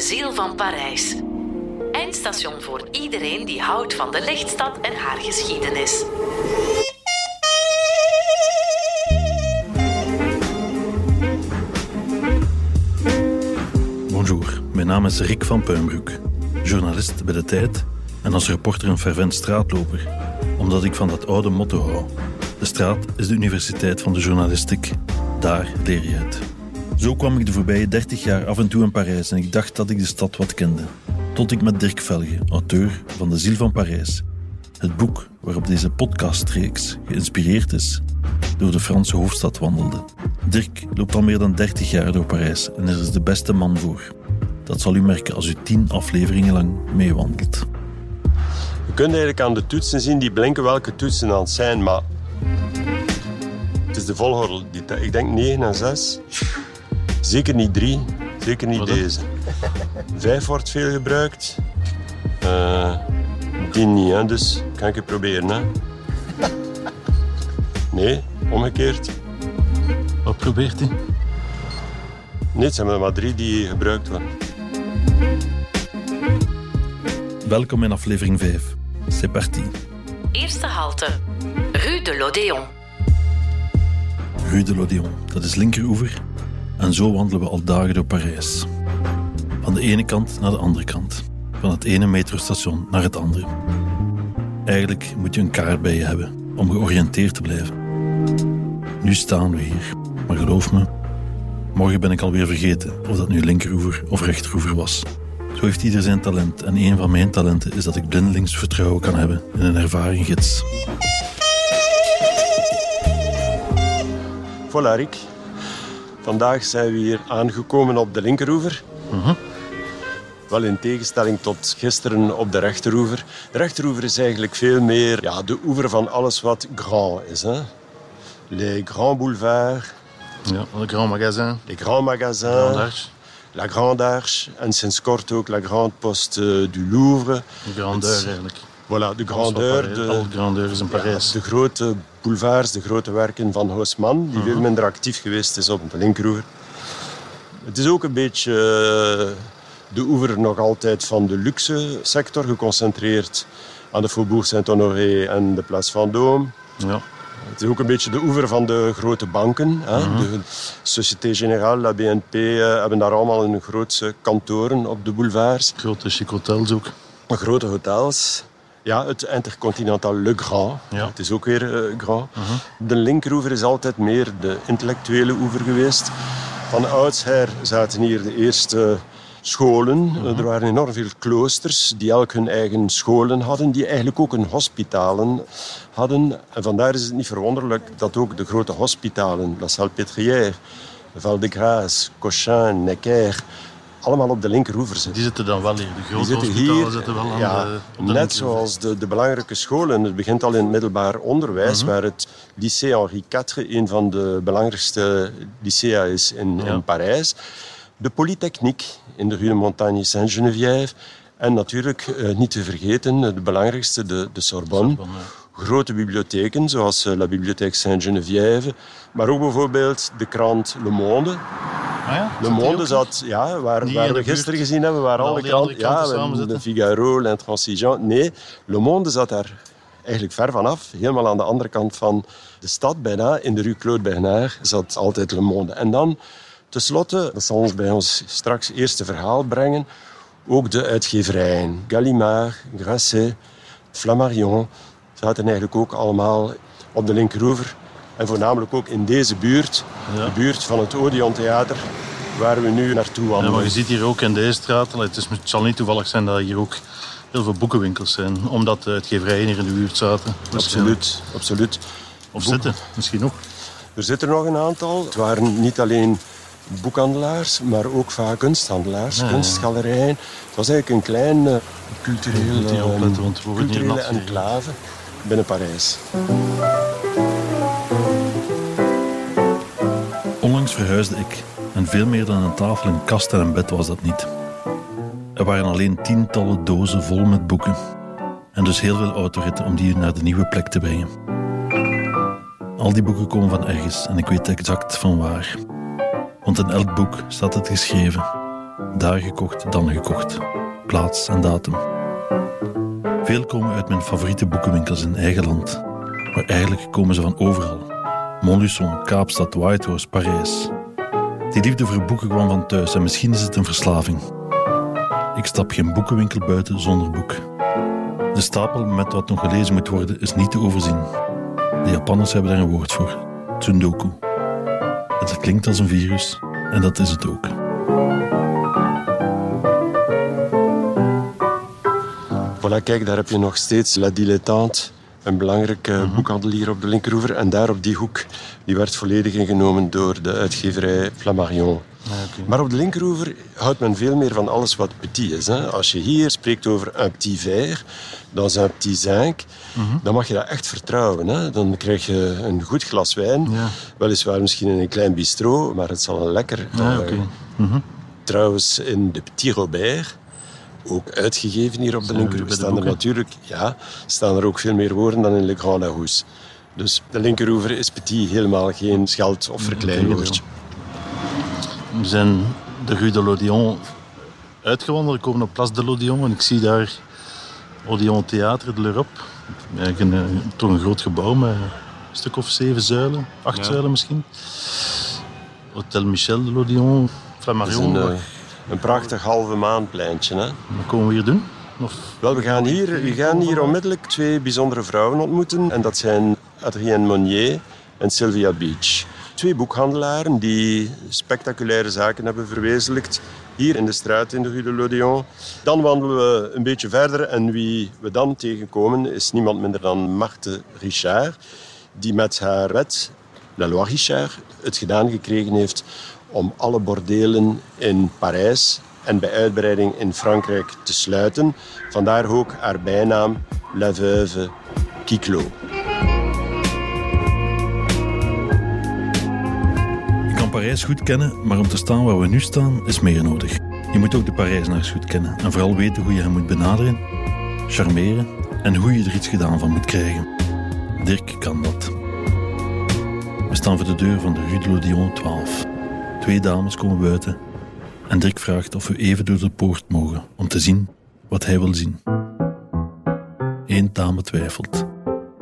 de ziel van Parijs. Eindstation voor iedereen die houdt van de lichtstad en haar geschiedenis. Bonjour, mijn naam is Rick van Puimbroek, journalist bij De Tijd en als reporter een fervent straatloper, omdat ik van dat oude motto hou. De straat is de universiteit van de journalistiek. Daar leer je het. Zo kwam ik de voorbije 30 jaar af en toe in Parijs en ik dacht dat ik de stad wat kende. Tot ik met Dirk Velge, auteur van De Ziel van Parijs, het boek waarop deze podcastreeks geïnspireerd is, door de Franse hoofdstad wandelde. Dirk loopt al meer dan 30 jaar door Parijs en er is de beste man voor. Dat zal u merken als u tien afleveringen lang meewandelt. Je kunt eigenlijk aan de toetsen zien die blinken welke toetsen aan zijn, maar het is de volgorde. Die- Ik denk 9 en 6. Zeker niet 3, zeker niet deze. 5 wordt veel gebruikt. Eh die niet, hè, dus kan ik het proberen. Hè. Nee, omgekeerd. Wat probeert u? Nee, het zijn er maar drie die gebruikt worden. Welkom in aflevering 5. C'est parti. Eerste halte. Rue de l'Odéon. Rue de l'Odéon, dat is linkeroever. En zo wandelen we al dagen door Parijs. Van de ene kant naar de andere kant. Van het ene metrostation naar het andere. Eigenlijk moet je een kaart bij je hebben om georiënteerd te blijven. Nu staan we hier, maar geloof me, morgen ben ik alweer vergeten of dat nu linkeroever of rechteroever was. Zo heeft ieder zijn talent en een van mijn talenten is dat ik blindelings vertrouwen kan hebben in een ervaren gids. Voilà, Rick. Vandaag zijn we hier aangekomen op de linkeroever. Wel in tegenstelling tot gisteren op de rechteroever. De rechteroever is eigenlijk veel meer ja, de oever van alles wat grand is. Hè? Les grands boulevards, Ja, een grand magasin, les grands magasins, Grand Arche, la Grande Arche en sinds kort ook la Grande Poste du Louvre. grandeur Het- eigenlijk. Voilà, de grandeur, de, grandeur is in Parijs. de grote boulevards, de grote werken van Haussmann, die veel minder actief geweest is op de linkeroever. Het is ook een beetje eh, de oever nog altijd van de luxe sector, geconcentreerd aan de Faubourg Saint-Honoré en de Place Vendôme. Ja. Het is ook een beetje de oever van de grote banken. Hè? De Société Générale, la BNP eh, hebben daar allemaal hun grootste kantoren op de boulevards. Grote chic hotels ook. Grote hotels. Ja, het Intercontinental Le Grand. Ja. Het is ook weer eh, grand. De linkeroever is altijd meer de intellectuele oever geweest. Van oudsher zaten hier de eerste scholen. Er waren enorm veel kloosters die elk hun eigen scholen hadden, die eigenlijk ook een hospitalen hadden. En vandaar is het niet verwonderlijk dat ook de grote hospitalen, La Salpêtrière, Val-de-Grâce, Cochin, Necker, allemaal op de linkeroever zitten. Die zitten dan wel hier. De grote zitten hier, zitten wel aan ja, de, op de net zoals de, de belangrijke scholen. Het begint al in het middelbaar onderwijs, Mhm. waar het lycée Henri IV een van de belangrijkste lycea is in, Ja. in Parijs. De Polytechnique in de Rue de Montagne Saint-Geneviève. En natuurlijk, eh, niet te vergeten, de belangrijkste, de, de Sorbonne. Sorbonne, Grote bibliotheken, zoals eh, la Bibliothèque Saint-Geneviève. Maar ook bijvoorbeeld de krant Le Monde. Ah ja? Le Monde zat, ja, waar, we gisteren gezien hebben, waar waar al al de die andere kranten, ja, de? Figaro, l'Intransigeant. Nee, Le Monde zat daar eigenlijk ver vanaf. Helemaal aan de andere kant van de stad, bijna, in de rue Claude Bernard, zat altijd Le Monde. En dan, tenslotte, dat zal ons bij ons straks eerste verhaal brengen, ook de uitgeverijen. Gallimard, Grasset, Flammarion zaten eigenlijk ook allemaal op de linkeroever. En voornamelijk ook in deze buurt, Ja. de buurt van het Odeon Theater, waar we nu naartoe Ja, wandelen. maar je ziet hier ook in deze straat, het, is, het zal niet toevallig zijn dat hier ook heel veel boekenwinkels zijn, omdat de uitgeverijen hier in de buurt zaten. Absoluut, absoluut. Of zitten, misschien ook. Er zitten er nog een aantal. Het waren niet alleen boekhandelaars, maar ook vaak kunsthandelaars, Ja, ja. kunstgalerijen. Het was eigenlijk een klein eh, cultureel, eh, hier culturele nat gereden. enclave binnen Parijs. Onlangs verhuisde ik en veel meer dan een tafel, een kast en een bed was dat niet. Er waren alleen tientallen dozen vol met boeken. En dus heel veel autoritten om die naar de nieuwe plek te brengen. Al die boeken komen van ergens en ik weet exact van waar. Want in elk boek staat het geschreven. Daar gekocht, dan gekocht. Plaats en datum. Veel komen uit mijn favoriete boekenwinkels in eigen land. Maar eigenlijk komen ze van overal. Montluçon, Kaapstad, Whitehorse, Parijs. Die liefde voor boeken kwam van thuis en misschien is het een verslaving. Ik stap geen boekenwinkel buiten zonder boek. De stapel met wat nog gelezen moet worden is niet te overzien. De Japanners hebben daar een woord voor: tsundoku. Het klinkt als een virus en dat is het ook. Voilà, kijk, daar heb je nog steeds La Dilettante, een belangrijke Mhm. boekhandel hier op de linkeroever. En daar op die hoek, die werd volledig ingenomen door de uitgeverij Flammarion. Maar op de linkeroever houdt men veel meer van alles wat petit is. Hè. Als je hier spreekt over un petit verre, dans un petit zinc, Mhm. dan mag je dat echt vertrouwen. Hè. Dan krijg je een goed glas wijn, Ja. weliswaar misschien in een klein bistro, maar het zal een lekker... Ja, eh. Mhm. Trouwens, in de Petit Robert, ook uitgegeven hier op de Zijn we linker, weer bij de staan er natuurlijk ja, staan er ook veel meer woorden dan in Le Grand Larousse. Dus de linkeroever is Petit helemaal geen scheld- of verkleinwoordje. We zijn de Rue de l'Odéon uitgewandeld. We komen op Place de l'Odéon en ik zie daar Odéon Théâtre de l'Europe. Eigenlijk een, eh, toch een groot gebouw met een stuk of zeven zuilen, acht Ja. zuilen misschien. Hotel Michel de is Flammarion. Een, prachtig halve maanpleintje. Hè? wat komen we hier doen? Of, Wel, we gaan, hier, we gaan hier onmiddellijk twee bijzondere vrouwen ontmoeten. En dat zijn Adrienne Monnier en Sylvia Beach. Twee boekhandelaren die spectaculaire zaken hebben verwezenlijkt. Hier in de straat in de Rue de l'Odéon. Dan wandelen we een beetje verder. En wie we dan tegenkomen is niemand minder dan Marthe Richard. Die met haar wet, La Loi Richard, het gedaan gekregen heeft om alle bordelen in Parijs en bij uitbreiding in Frankrijk te sluiten. Vandaar ook haar bijnaam La Veuve Quiclot. je kan Parijs goed kennen, maar om te staan waar we nu staan is meer nodig. Je moet ook de Parijzenaars goed kennen en vooral weten hoe je hen moet benaderen, charmeren en hoe je er iets gedaan van moet krijgen. Dirk kan dat. We staan voor de deur van de Rue de l'Odéon 12. Twee dames komen buiten en Dirk vraagt of we even door de poort mogen om te zien wat hij wil zien. Eén dame twijfelt,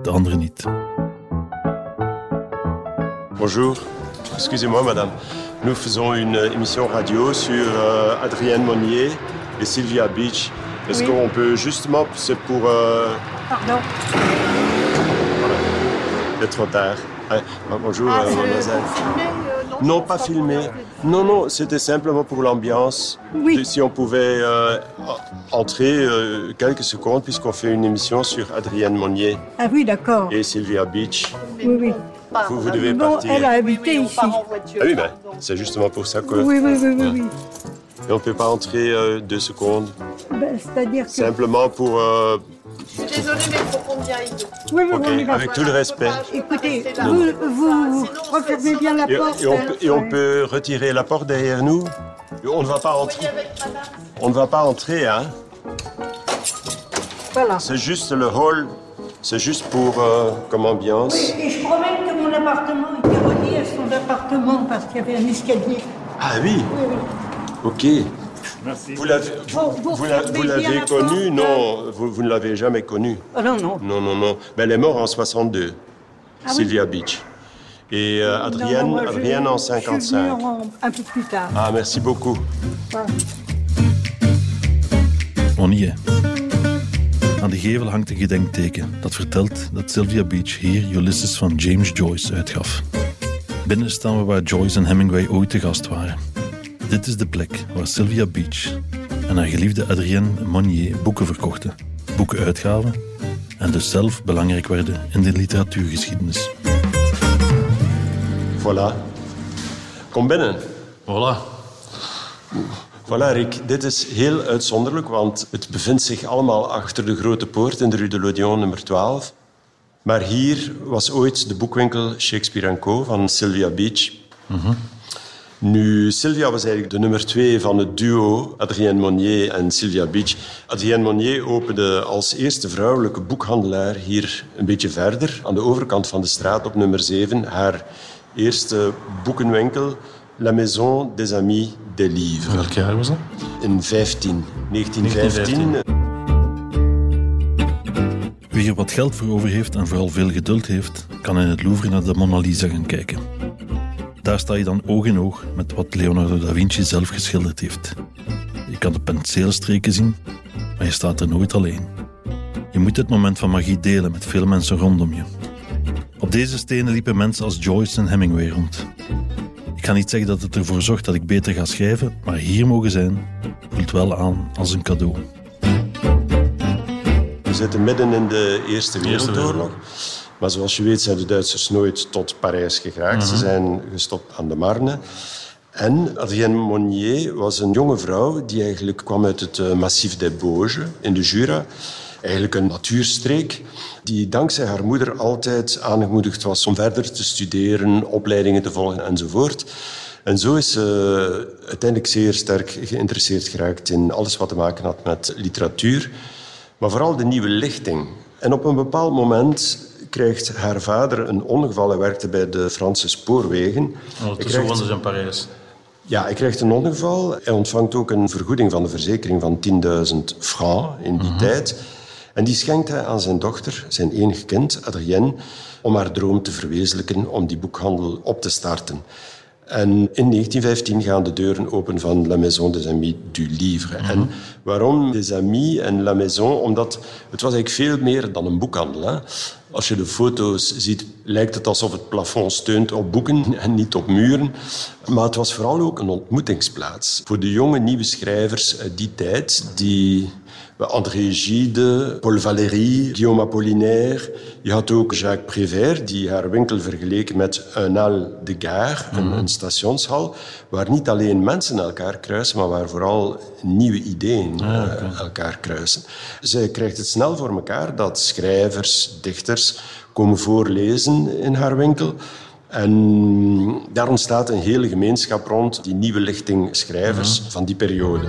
de andere niet. Bonjour. Excusez-moi, madame. Nous faisons une euh, émission radio sur euh, Adrienne Monnier et Sylvia Beach. Est-ce Oui. qu'on peut justement, c'est pour... euh, Pardon. il est trop tard. Ah, bonjour, Ah, mademoiselle. Non, pas filmé. Non, non, c'était simplement pour l'ambiance. Oui. Si on pouvait euh, entrer euh, quelques secondes, puisqu'on fait une émission sur Adrienne Monnier Ah oui, d'accord. et Sylvia Beach. Oui, oui. Vous, vous devez Non, partir. elle a habité ici. Ah oui, ben, c'est justement pour ça que... Oui, oui, oui, oui, oui. Et on ne peut pas entrer euh, deux secondes. Ben, C'est-à-dire que... Simplement pour... Je suis désolée, mais il faut qu'on y aille. Oui, oui, ok, on y va. avec tout le respect. Écoutez, vous, vous refermez bien la Et, porte. et on, peut, et on Ouais. peut retirer la porte derrière nous On ne va pas entrer. On ne va pas entrer, hein Voilà. C'est juste le hall. C'est juste pour euh, comme ambiance. Oui, et je promets que mon appartement était relié à son appartement parce qu'il y avait un escalier. Ah oui Oui, oui. Ok. Vous l'avez Vous- l'avez la connu Non, vous, vous ne l'avez jamais connu. Ah non, non. Non, non, non. Ben, elle est morte en 62, Ah oui. Sylvia Beach. Et euh, Adrienne, non, moi, je- Adrienne en Je suis 55. venue en- un peu plus tard. Ah, merci beaucoup. Voilà. Monnier. Aan de gevel hangt een gedenkteken dat vertelt dat Sylvia Beach hier Ulysses van James Joyce uitgaf. Binnen staan we waar Joyce en Hemingway ooit te gast waren. Dit is de plek waar Sylvia Beach en haar geliefde Adrienne Monnier boeken verkochten, boeken uitgaven en dus zelf belangrijk werden in de literatuurgeschiedenis. Voilà. Kom binnen. Voilà. Voilà, Rick. Dit is heel uitzonderlijk, want het bevindt zich allemaal achter de grote poort in de Rue de l'Odéon nummer 12. Maar hier was ooit de boekwinkel Shakespeare Co. van Sylvia Beach. Nu, Sylvia was eigenlijk de nummer twee van het duo Adrienne Monnier en Sylvia Beach. Adrienne Monnier opende als eerste vrouwelijke boekhandelaar hier een beetje verder, aan de overkant van de straat op nummer 7, haar eerste boekenwinkel, La Maison des Amis des Livres. Welk jaar was dat? In 15, 1915. Wie er wat geld voor over heeft en vooral veel geduld heeft, kan in het Louvre naar de Mona Lisa gaan kijken. Daar sta je dan oog in oog met wat Leonardo da Vinci zelf geschilderd heeft. Je kan de penseelstreken zien, maar je staat er nooit alleen. Je moet dit moment van magie delen met veel mensen rondom je. Op deze stenen liepen mensen als Joyce en Hemingway rond. Ik ga niet zeggen dat het ervoor zorgt dat ik beter ga schrijven, maar hier mogen zijn voelt wel aan als een cadeau. We zitten midden in de Eerste Wereldoorlog. Maar zoals je weet zijn de Duitsers nooit tot Parijs geraakt. Ze zijn gestopt aan de Marne. En Adrienne Monnier was een jonge vrouw die eigenlijk kwam uit het eh, Massif des Bauges in de Jura. Eigenlijk een natuurstreek die dankzij haar moeder altijd aangemoedigd was om verder te studeren, opleidingen te volgen enzovoort. En zo is ze uiteindelijk zeer sterk geïnteresseerd geraakt in alles wat te maken had met literatuur, maar vooral de nieuwe lichting. En op een bepaald moment krijgt haar vader een ongeval. Hij werkte bij de Franse spoorwegen. Hij tussen krijgt- woonden ze in Parijs. ja, hij krijgt een ongeval. Hij ontvangt ook een vergoeding van de verzekering van 10.000 francs in die tijd. En die schenkt hij aan zijn dochter, zijn enig kind, Adrienne, om haar droom te verwezenlijken om die boekhandel op te starten. En in 1915 gaan de deuren open van La Maison des Amis du Livre. En waarom des Amis en La Maison? Omdat het was eigenlijk veel meer dan een boekhandel. Hè? Als je de foto's ziet, lijkt het alsof het plafond steunt op boeken en niet op muren. Maar het was vooral ook een ontmoetingsplaats voor de jonge nieuwe schrijvers uit die tijd, die André Gide, Paul Valéry, Guillaume Apollinaire. Je had ook Jacques Prévert, die haar winkel vergeleken met een hal de gare, een, een stationshal, waar niet alleen mensen elkaar kruisen, maar waar vooral nieuwe ideeën eh, elkaar kruisen. Zij krijgt het snel voor elkaar dat schrijvers, dichters komen voorlezen in haar winkel. En daar ontstaat een hele gemeenschap rond die nieuwe lichting schrijvers van die periode.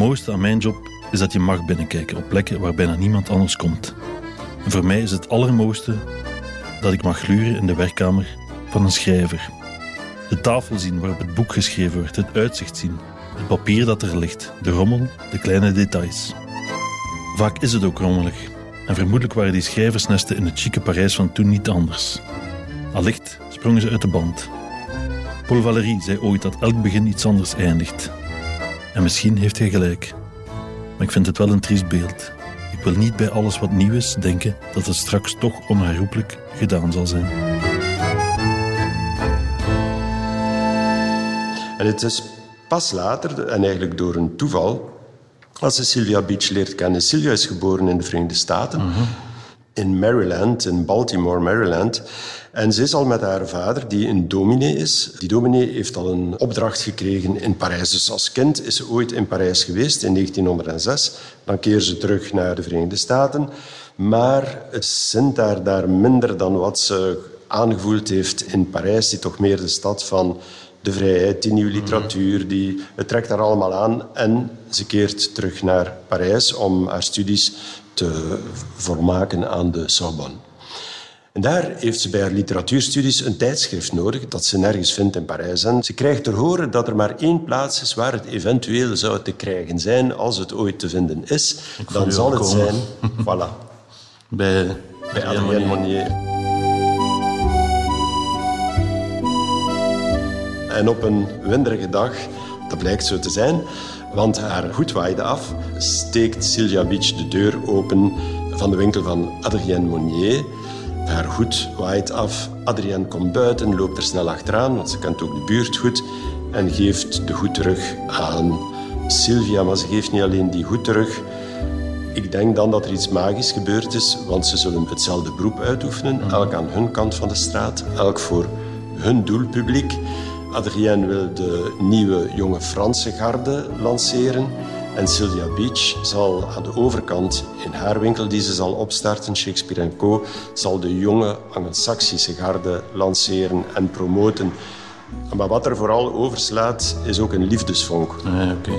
Mooiste aan mijn job is dat je mag binnenkijken op plekken waar bijna niemand anders komt. Voor mij is het allermooiste dat ik mag gluren in de werkkamer van een schrijver. De tafel zien waarop het boek geschreven wordt, het uitzicht zien, het papier dat er ligt, de rommel, de kleine details. Vaak is het ook rommelig. En vermoedelijk waren die schrijversnesten in het chique Parijs van toen niet anders. Allicht sprongen ze uit de band. Paul Valéry zei ooit dat elk begin iets anders eindigt. En misschien heeft hij gelijk. Maar ik vind het wel een triest beeld. Ik wil niet bij alles wat nieuw is denken dat het straks toch onherroepelijk gedaan zal zijn. En het is pas later, en eigenlijk door een toeval, als ze Sylvia Beach leert kennen. Sylvia is geboren in de Verenigde Staten, in Maryland, in Baltimore, Maryland. En ze is al met haar vader, die een dominee is. Die dominee heeft al een opdracht gekregen in Parijs. Dus als kind is ze ooit in Parijs geweest, in 1906. Dan keert ze terug naar de Verenigde Staten. Maar het zint haar daar minder dan wat ze aangevoeld heeft in Parijs, die toch meer de stad van de vrijheid, die nieuwe literatuur, die, het trekt haar allemaal aan. En ze keert terug naar Parijs om haar studies te volmaken aan de Sorbonne. En daar heeft ze bij haar literatuurstudies een tijdschrift nodig dat ze nergens vindt in Parijs. En ze krijgt te horen dat er maar één plaats is waar het eventueel zou te krijgen zijn, als het ooit te vinden is. Dan zal al het komen. zijn, voilà, Bij, bij Adrienne Monnier. En op een winderige dag, dat blijkt zo te zijn, want haar goed waaide af, steekt Sylvia Beach de deur open van de winkel van Adrienne Monnier. Haar hoed waait af. Adrienne komt buiten, loopt er snel achteraan, want ze kent ook de buurt goed, en geeft de hoed terug aan Sylvia. Maar ze geeft niet alleen die hoed terug. Ik denk dan dat er iets magisch gebeurd is, want ze zullen hetzelfde beroep uitoefenen, elk aan hun kant van de straat, elk voor hun doelpubliek. Adrienne wil de nieuwe jonge Franse garde lanceren. En Sylvia Beach zal aan de overkant in haar winkel die ze zal opstarten, Shakespeare Co., zal de jonge Anglo-Saxische garde lanceren en promoten. Maar wat er vooral overslaat, is ook een liefdesvonk. Ah, oké.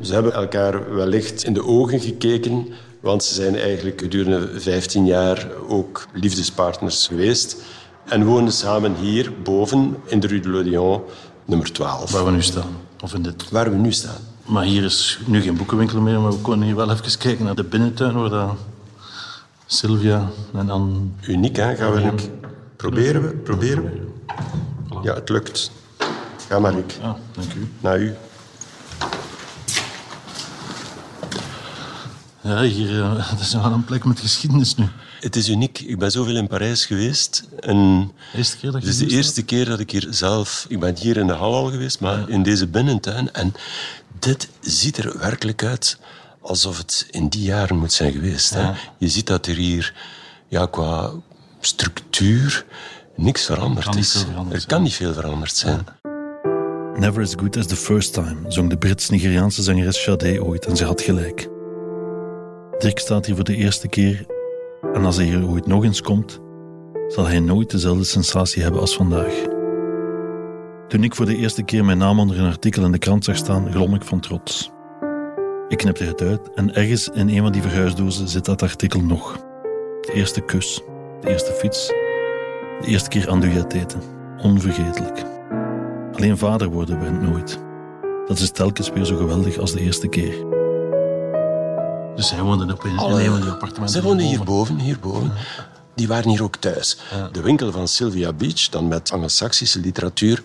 Ze hebben elkaar wellicht in de ogen gekeken, want ze zijn eigenlijk gedurende 15 jaar ook liefdespartners geweest. En woonden samen hier boven in de Rue de l'Odéon, nummer 12, Waar we nu staan. Of in dit. waar we nu staan. Maar hier is nu geen boekenwinkel meer, maar we kunnen hier wel even kijken naar de binnentuin waar dat Sylvia en dan... Uniek, hè? Gaan we Rick? Proberen we? Proberen we? Ja, het lukt. Ga maar, Rick. Ah, dank u. Naar u. Ja, hier eh, dat is wel een plek met geschiedenis nu. Het is uniek. Ik ben zoveel in Parijs geweest. En eerste keer dat je het is de eerste keer dat ik hier zelf... Ik ben hier in de hal al geweest, maar in deze binnentuin. En dit ziet er werkelijk uit alsof het in die jaren moet zijn geweest. Hè? Je ziet dat er hier ja, qua structuur niks veranderd is. er kan niet veel veranderd zijn. Never as good as the first time, zong de Brits-Nigeriaanse zangeres Sade ooit en ze had gelijk. Dirk staat hier voor de eerste keer en als hij hier ooit nog eens komt, zal hij nooit dezelfde sensatie hebben als vandaag. Toen ik voor de eerste keer mijn naam onder een artikel in de krant zag staan, glom ik van trots. Ik knipte het uit en ergens in een van die verhuisdozen zit dat artikel nog. De eerste kus, de eerste fiets, de eerste keer andouillet eten. Onvergetelijk. Alleen vader worden bent nooit. Dat is telkens weer zo geweldig als de eerste keer. Dus hij woonde op een, Alle- in een van die appartementen. Ze woonden hierboven. hierboven. Die waren hier ook thuis. De winkel van Sylvia Beach, dan met Angelsaksische literatuur,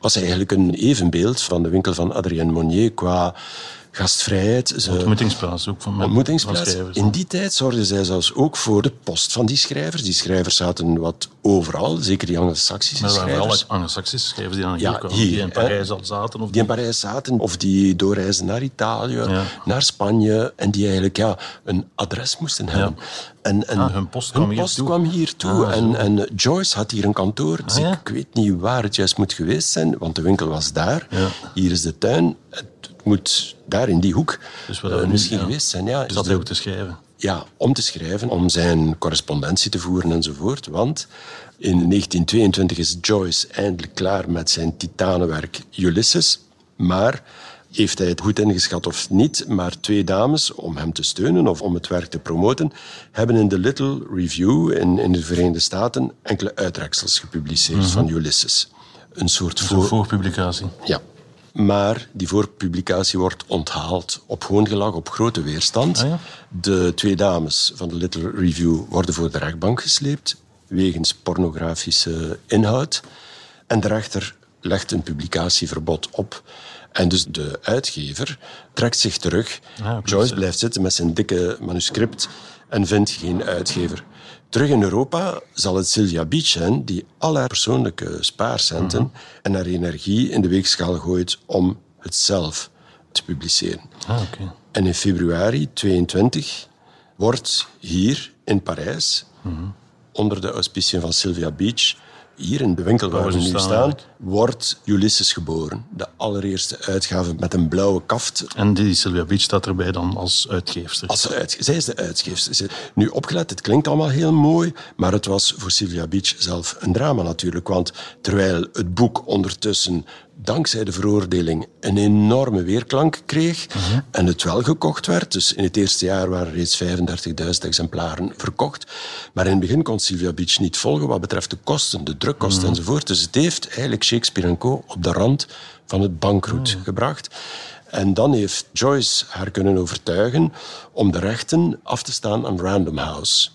was eigenlijk een evenbeeld van de winkel van Adrien Monnier qua gastvrijheid. Ze, Ontmoetingsplaats ook van, van ontmoetingsplaats. schrijvers. In die tijd zorgden zij zelfs ook voor de post van die schrijvers. Die schrijvers zaten wat overal, zeker die Angelsaksische Maar er waren schrijvers. alle Anglo-Saxische schrijvers die dan hier Ja, kwamen. hier, die in. Parijs al zaten. Of die in Parijs zaten, of die doorreizen naar Italië, Ja. naar Spanje, en die eigenlijk ja, een adres moesten hebben. En, en Ah, hun post kwam hier post toe. kwam hier toe. Ah, en, en Joyce had hier een kantoor. Dus Ah, ja? ik weet niet waar het juist moet geweest zijn, want de winkel was daar. Hier is de tuin. Het moet daar in die hoek Dus wat eh, misschien ja. geweest zijn. Ja, Dus dat ook te schrijven. ja, om te schrijven, om zijn correspondentie te voeren enzovoort. Want in 1922 is Joyce eindelijk klaar met zijn titanenwerk Ulysses. Maar heeft hij het goed ingeschat of niet? Maar twee dames, om hem te steunen of om het werk te promoten, hebben in de Little Review in, in de Verenigde Staten enkele uittreksels gepubliceerd van Ulysses. Een soort Voor, voor... voor publicatie. Ja. Maar die voorpublicatie wordt onthaald op hoongelag, op grote weerstand. Ah, ja? De twee dames van de Little Review worden voor de rechtbank gesleept wegens pornografische inhoud. En de rechter legt een publicatieverbod op. En dus de uitgever trekt zich terug. Ah. Joyce blijft zitten met zijn dikke manuscript en vindt geen uitgever. Terug in Europa zal het Sylvia Beach zijn die al haar persoonlijke spaarcenten Mhm. en haar energie in de weegschaal gooit om het zelf te publiceren. Ah. En in februari 22 wordt hier in Parijs, onder de auspiciën van Sylvia Beach, hier in de winkel waar we nu staan. Wordt Ulysses geboren. De allereerste uitgave met een blauwe kaft. En die Sylvia Beach staat erbij dan als uitgeefster. Als zij is de uitgeefster. Nu opgelet, het klinkt allemaal heel mooi, maar het was voor Sylvia Beach zelf een drama natuurlijk. Want terwijl het boek ondertussen, dankzij de veroordeling, een enorme weerklank kreeg en het wel gekocht werd, dus in het eerste jaar waren reeds 35.000 exemplaren verkocht, maar in het begin kon Sylvia Beach niet volgen wat betreft de kosten, de drukkosten enzovoort. Dus het heeft eigenlijk Shakespeare Co. op de rand van het bankroet gebracht. En dan heeft Joyce haar kunnen overtuigen om de rechten af te staan aan Random House.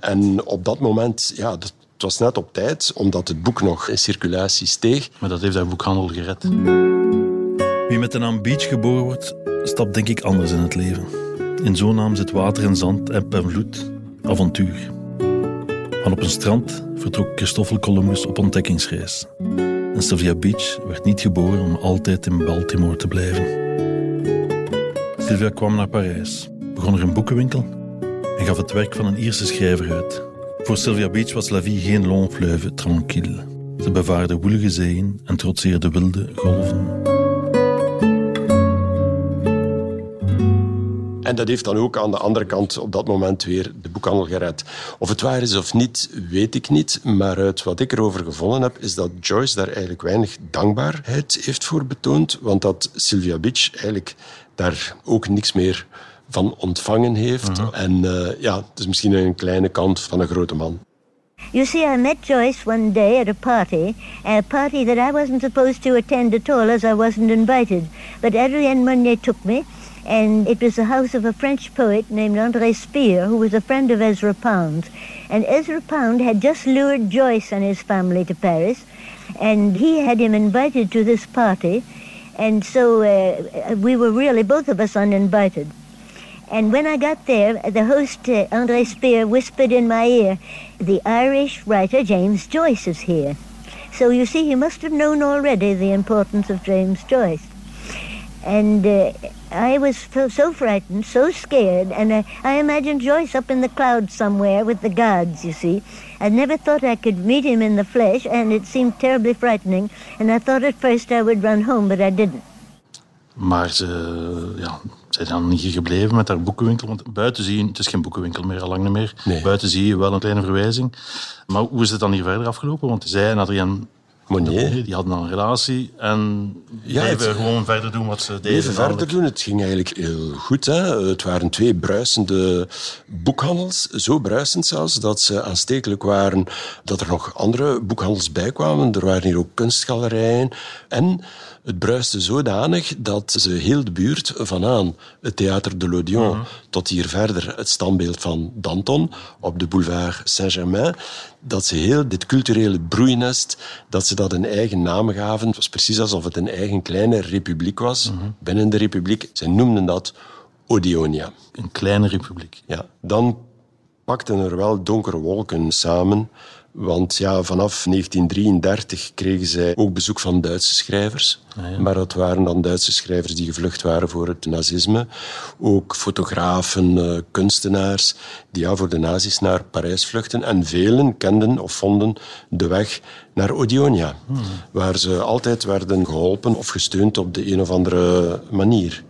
En op dat moment, ja, dat, het was net op tijd, omdat het boek nog in circulatie steeg. Maar dat heeft haar boekhandel gered. Wie met de naam Beach geboren wordt, stapt denk ik anders in het leven. In zo'n naam zit water en zand, eb en vloed, avontuur. Van op een strand vertrok Christoffel Columbus op ontdekkingsreis. En Sylvia Beach werd niet geboren om altijd in Baltimore te blijven. Sylvia kwam naar Parijs, begon er een boekenwinkel en gaf het werk van een Ierse schrijver uit. Voor Sylvia Beach was la vie geen long fleuve tranquille. Ze bevaarde woelige zeeën en trotseerde wilde golven. En dat heeft dan ook aan de andere kant op dat moment weer de boekhandel gered. Of het waar is of niet, weet ik niet. Maar uit wat ik erover gevonden heb, is dat Joyce daar eigenlijk weinig dankbaarheid heeft voor betoond. Want dat Sylvia Beach eigenlijk daar ook niks meer van ontvangen heeft. En uh, ja, het is misschien een kleine kant van een grote man. You see, I met Joyce one day at a party, a party that I wasn't supposed to attend at all as I wasn't invited. But Adrienne Monnier took me, and it was the house of a French poet named André Speer, who was a friend of Ezra Pound. And Ezra Pound had just lured Joyce and his family to Paris, and he had him invited to this party. And so uh, we were really, both of us, uninvited. And when I got there, the host, uh, Andre Speer, whispered in my ear, The Irish writer James Joyce is here. So you see, he must have known already the importance of James Joyce. And uh, I was so frightened, so scared, and I, I imagined Joyce up in the clouds somewhere with the gods, you see. I never thought I could meet him in the flesh, and it seemed terribly frightening. And I thought at first I would run home, but I didn't. Maar ze, ja, ze zijn dan hier gebleven met haar boekenwinkel. Want buiten zie je, het is geen boekenwinkel meer, al lang niet meer. Nee. Buiten zie je wel een kleine verwijzing. Maar hoe is het dan hier verder afgelopen? Want zij en Monnier. die hadden dan een relatie en Ja, bleven het- gewoon verder doen wat ze deden. Even verder doen. Het ging eigenlijk heel goed. Hè. Het waren twee bruisende boekhandels. Zo bruisend zelfs dat ze aanstekelijk waren dat er nog andere boekhandels bij kwamen. Er waren hier ook kunstgalerijen. En het bruiste zodanig dat ze heel de buurt vanaan het Théâtre de l'Odeon tot hier verder het standbeeld van Danton op de boulevard Saint-Germain, dat ze heel dit culturele broeinest, dat ze dat een eigen naam gaven. Het was precies alsof het een eigen kleine republiek was binnen de republiek. Ze noemden dat Odeonia. Een kleine republiek. Ja, dan pakten er wel donkere wolken samen. Want ja, vanaf 1933 kregen zij ook bezoek van Duitse schrijvers. Maar dat waren dan Duitse schrijvers die gevlucht waren voor het nazisme. Ook fotografen, eh, kunstenaars die ja, voor de nazi's naar Parijs vluchten. En velen kenden of vonden de weg naar Odeonia. Waar ze altijd werden geholpen of gesteund op de een of andere manier.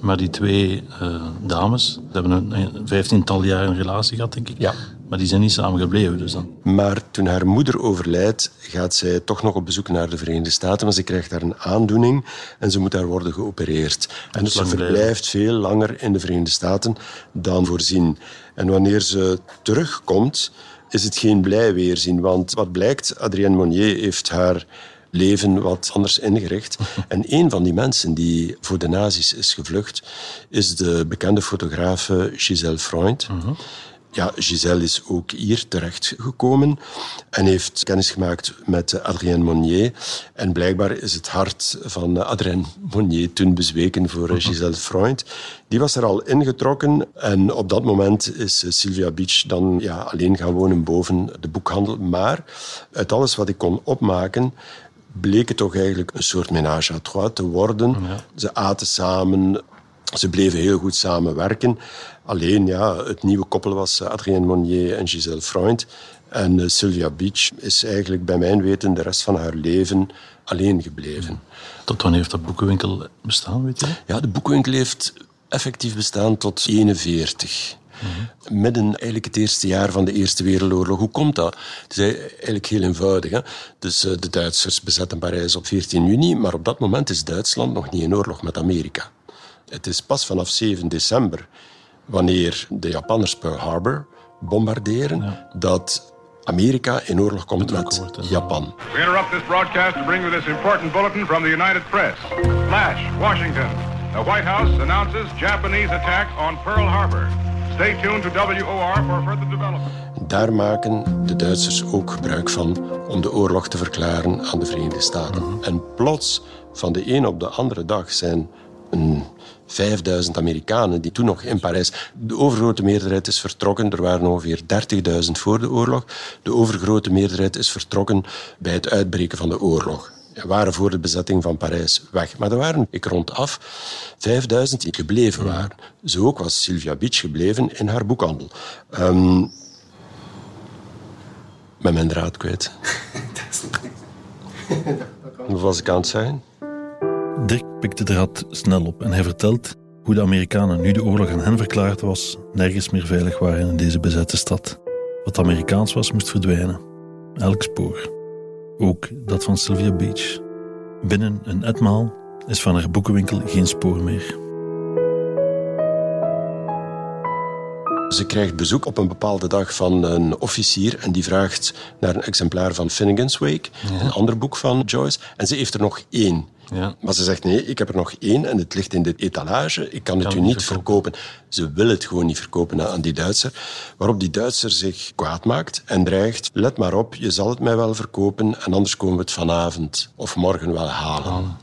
Maar die twee eh, dames, hebben een, een vijftiental jaar een relatie gehad, denk ik. Ja. Maar die zijn niet samen gebleven. Dus dan. Maar toen haar moeder overlijdt, gaat zij toch nog op bezoek naar de Verenigde Staten. Maar ze krijgt daar een aandoening en ze moet daar worden geopereerd. En dus ze verblijft veel langer in de Verenigde Staten dan voorzien. En wanneer ze terugkomt, is het geen blij weerzien. Want wat blijkt, Adrienne Monnier heeft haar leven wat anders ingericht. En een van die mensen die voor de nazi's is gevlucht, is de bekende fotografe Giselle Freund. Ja, Giselle is ook hier terechtgekomen en heeft kennis gemaakt met Adrienne Monnier. En blijkbaar is het hart van Adrienne Monnier toen bezweken voor Giselle Freund. Die was er al ingetrokken en op dat moment is Sylvia Beach dan ja, alleen gaan wonen boven de boekhandel. Maar uit alles wat ik kon opmaken, bleek het toch eigenlijk een soort ménage à trois te worden. Ze aten samen, ze bleven heel goed samenwerken. Alleen, ja, het nieuwe koppel was Adrienne Monnier en Giselle Freund. En eh, Sylvia Beach is eigenlijk bij mijn weten de rest van haar leven alleen gebleven. Tot wanneer heeft dat boekenwinkel bestaan, weet je? Ja, de boekwinkel heeft effectief bestaan tot 41. Midden eigenlijk het eerste jaar van de Eerste Wereldoorlog. Hoe komt dat? Het is eigenlijk heel eenvoudig. Hè? Dus eh, de Duitsers bezetten Parijs op 14 juni, maar op dat moment is Duitsland nog niet in oorlog met Amerika. Het is pas vanaf 7 december, wanneer de Japanners Pearl Harbor bombarderen, dat Amerika in oorlog komt met. Japan. We interrupt this broadcast to bring you this important bulletin from the United Press. Flash, Washington. The White House announces Japanese attack on Pearl Harbor. Stay tuned to WOR for further development. Daar maken de Duitsers ook gebruik van om de oorlog te verklaren aan de Verenigde Staten. En plots, van de een op de andere dag, zijn een 5000 Amerikanen die toen nog in Parijs... De overgrote meerderheid is vertrokken. Er waren ongeveer 30.000 voor de oorlog. De overgrote meerderheid is vertrokken bij het uitbreken van de oorlog. Waren voor de bezetting van Parijs weg. Maar er waren, ik rond af, 5000 die gebleven waren. Zo ook was Sylvia Beach gebleven in haar boekhandel. Ehm, met mijn draad kwijt. Wat was ik aan het zeggen? Dirk pikte de rat snel op en hij vertelt hoe de Amerikanen, nu de oorlog aan hen verklaard was, nergens meer veilig waren in deze bezette stad. Wat Amerikaans was, moest verdwijnen. Elk spoor. Ook dat van Sylvia Beach. Binnen een etmaal is van haar boekenwinkel geen spoor meer. Ze krijgt bezoek op een bepaalde dag van een officier en die vraagt naar een exemplaar van Finnegan's Wake, een ander boek van Joyce. En ze heeft er nog één. Ja. Maar ze zegt nee, ik heb er nog één en het ligt in de etalage. Ik kan het Kan u het niet niet verkopen. Ze wil het gewoon niet verkopen aan die Duitser. Waarop die Duitser zich kwaad maakt en dreigt: let maar op, je zal het mij wel verkopen en anders komen we het vanavond of morgen wel halen.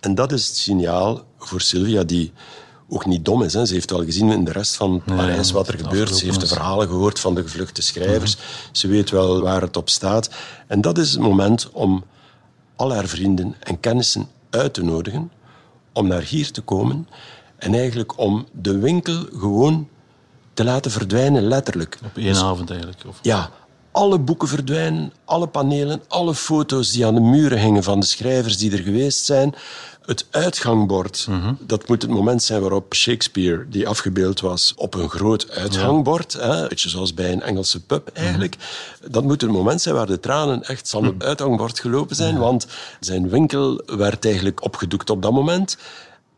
En dat is het signaal voor Sylvia die ook niet dom is. Hè. Ze heeft wel gezien in de rest van Parijs wat er gebeurt. Ze heeft de verhalen gehoord van de gevluchte schrijvers. Ze weet wel waar het op staat. En dat is het moment om al haar vrienden en kennissen uit te nodigen om naar hier te komen en eigenlijk om de winkel gewoon te laten verdwijnen, letterlijk. Op één avond eigenlijk. Of... Ja, alle boeken verdwijnen, alle panelen, alle foto's die aan de muren hingen van de schrijvers die er geweest zijn. Het uitgangbord, dat moet het moment zijn waarop Shakespeare, die afgebeeld was op een groot uitgangbord, hè, een beetje zoals bij een Engelse pub eigenlijk, dat moet het moment zijn waar de tranen echt van het uitgangbord gelopen zijn, want zijn winkel werd eigenlijk opgedoekt op dat moment.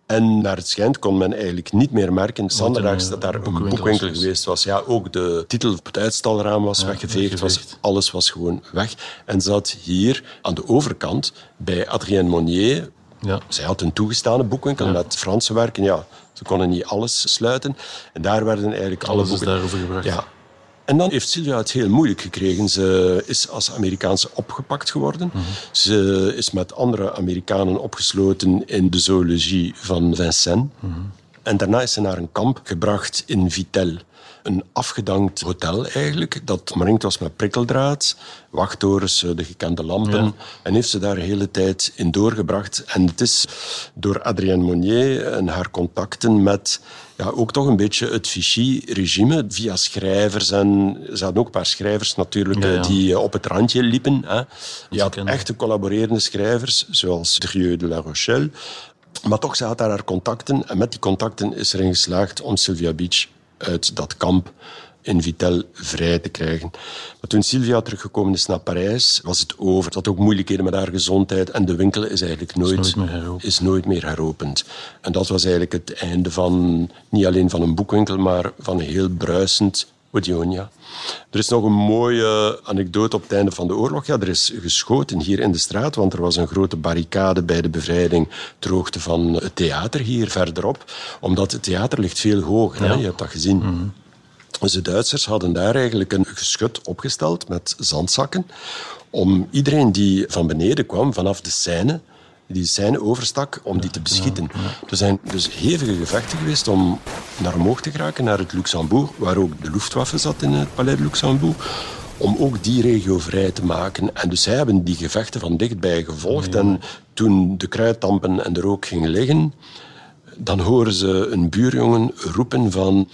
En naar het schijnt kon men eigenlijk niet meer merken, zanderdags, een, dat daar een boekenwinkel boekwinkel was. geweest was. Ja, ook de titel op het uitstalraam was weggeveegd, was, alles was gewoon weg. En zat hier aan de overkant bij Adrien Monnier. Ja. Zij had een toegestane boekwinkel met Franse werken. Ja, ze konden niet alles sluiten. En daar werden eigenlijk alle boeken... daarover gebracht. Ja. En dan heeft Sylvia het heel moeilijk gekregen. Ze is als Amerikaanse opgepakt geworden. Mhm. Ze is met andere Amerikanen opgesloten in de zoologie van Vincennes. Mhm. En daarna is ze naar een kamp gebracht in Vitel. Een afgedankt hotel eigenlijk, dat omringd was met prikkeldraad, wachttorens, eh, de gekende lampen. Ja. En heeft ze daar de hele tijd in doorgebracht. En het is door Adrienne Monnier en haar contacten met ja, ook toch een beetje het Vichy-regime via schrijvers. En ze hadden ook een paar schrijvers natuurlijk Ja, ja. eh, die eh, op het randje liepen. Hè. Je had echte collaborerende schrijvers, zoals Drieux de La Rochelle. Maar toch, ze had daar haar contacten. En met die contacten is erin geslaagd om Sylvia Beach uit dat kamp in Vitel vrij te krijgen. Maar toen Sylvia teruggekomen is naar Parijs, was het over. Ze had ook moeilijkheden met haar gezondheid. En de winkel is eigenlijk nooit, nooit meer heropend. is nooit meer heropend. En dat was eigenlijk het einde van, niet alleen van een boekwinkel, maar van een heel bruisend Odionia. Er is nog een mooie anekdote op het einde van de oorlog. Ja, er is geschoten hier in de straat, want er was een grote barricade bij de bevrijding ter hoogte van het theater hier verderop. Omdat het theater ligt veel hoger, hè? je hebt dat gezien. Dus de Duitsers hadden daar eigenlijk een geschut opgesteld met zandzakken om iedereen die van beneden kwam, vanaf de Seine, die de Seine overstak, om die te beschieten. Er zijn dus hevige gevechten geweest om naar omhoog te geraken, naar het Luxembourg, waar ook de Luftwaffe zat in het Palais de Luxembourg, om ook die regio vrij te maken. En dus zij hebben die gevechten van dichtbij gevolgd. En toen de kruiddampen en de rook gingen liggen, dan horen ze een buurjongen roepen van...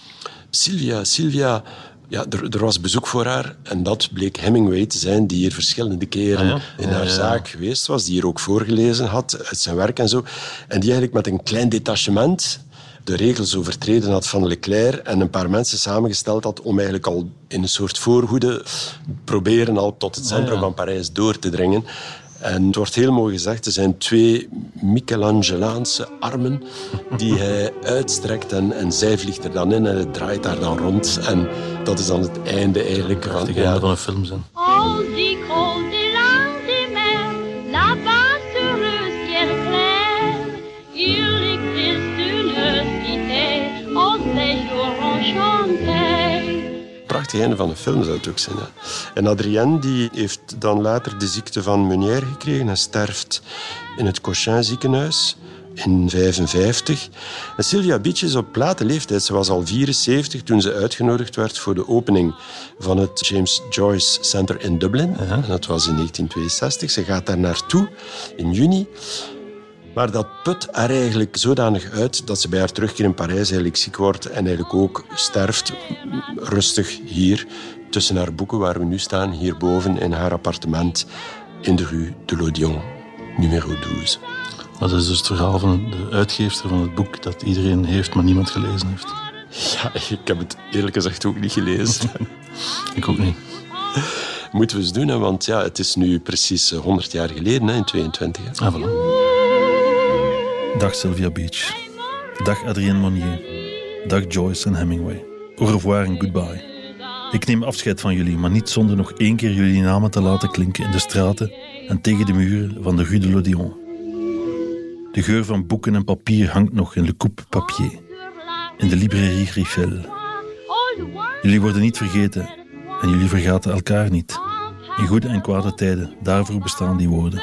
Sylvia, Sylvia... Ja, er, er was bezoek voor haar en dat bleek Hemingway te zijn, die hier verschillende keren Ah, ja? in haar ja. zaak geweest was, die hier ook voorgelezen had uit zijn werk en zo. En die eigenlijk met een klein detachement de regels overtreden had van Leclerc en een paar mensen samengesteld had om eigenlijk al in een soort voorhoede proberen al tot het centrum Ah, ja. van Parijs door te dringen. En het wordt heel mooi gezegd, er zijn twee Michelangelaanse armen die hij uitstrekt en, en zij vliegt er dan in en het draait daar dan rond. En dat is dan het einde eigenlijk van... Het einde van een film zijn. Dit van een film zou het ook zijn. Ja. En Adrienne die heeft dan later de ziekte van Meunier gekregen. Hij sterft in het Cochin ziekenhuis in 55. En Sylvia Beach is op late leeftijd, ze was al 74 toen ze uitgenodigd werd voor de opening van het James Joyce Center in Dublin. En dat was in 1962. Ze gaat daar naartoe in juni. Maar dat put haar eigenlijk zodanig uit dat ze bij haar terugkeer in Parijs eigenlijk ziek wordt en eigenlijk ook sterft rustig hier tussen haar boeken waar we nu staan, hierboven in haar appartement in de rue de l'Odion, numero 12. Maar dat is dus het verhaal van de uitgeefster van het boek dat iedereen heeft, maar niemand gelezen heeft. Ja, ik heb het eerlijk gezegd ook niet gelezen. Ik ook niet. Moeten we eens doen, hè, want ja, het is nu precies eh, 100 jaar geleden, hè, in 22. Hè. Ah, voilà. Dag Sylvia Beach. Dag Adrien Monnier. Dag Joyce en Hemingway. Au revoir en goodbye. Ik neem afscheid van jullie, maar niet zonder nog één keer jullie namen te laten klinken in de straten en tegen de muren van de Rue de l'Odéon. De geur van boeken en papier hangt nog in Le Coupe Papier, in de librairie Riffel. Jullie worden niet vergeten en jullie vergaten elkaar niet. In goede en kwade tijden, daarvoor bestaan die woorden.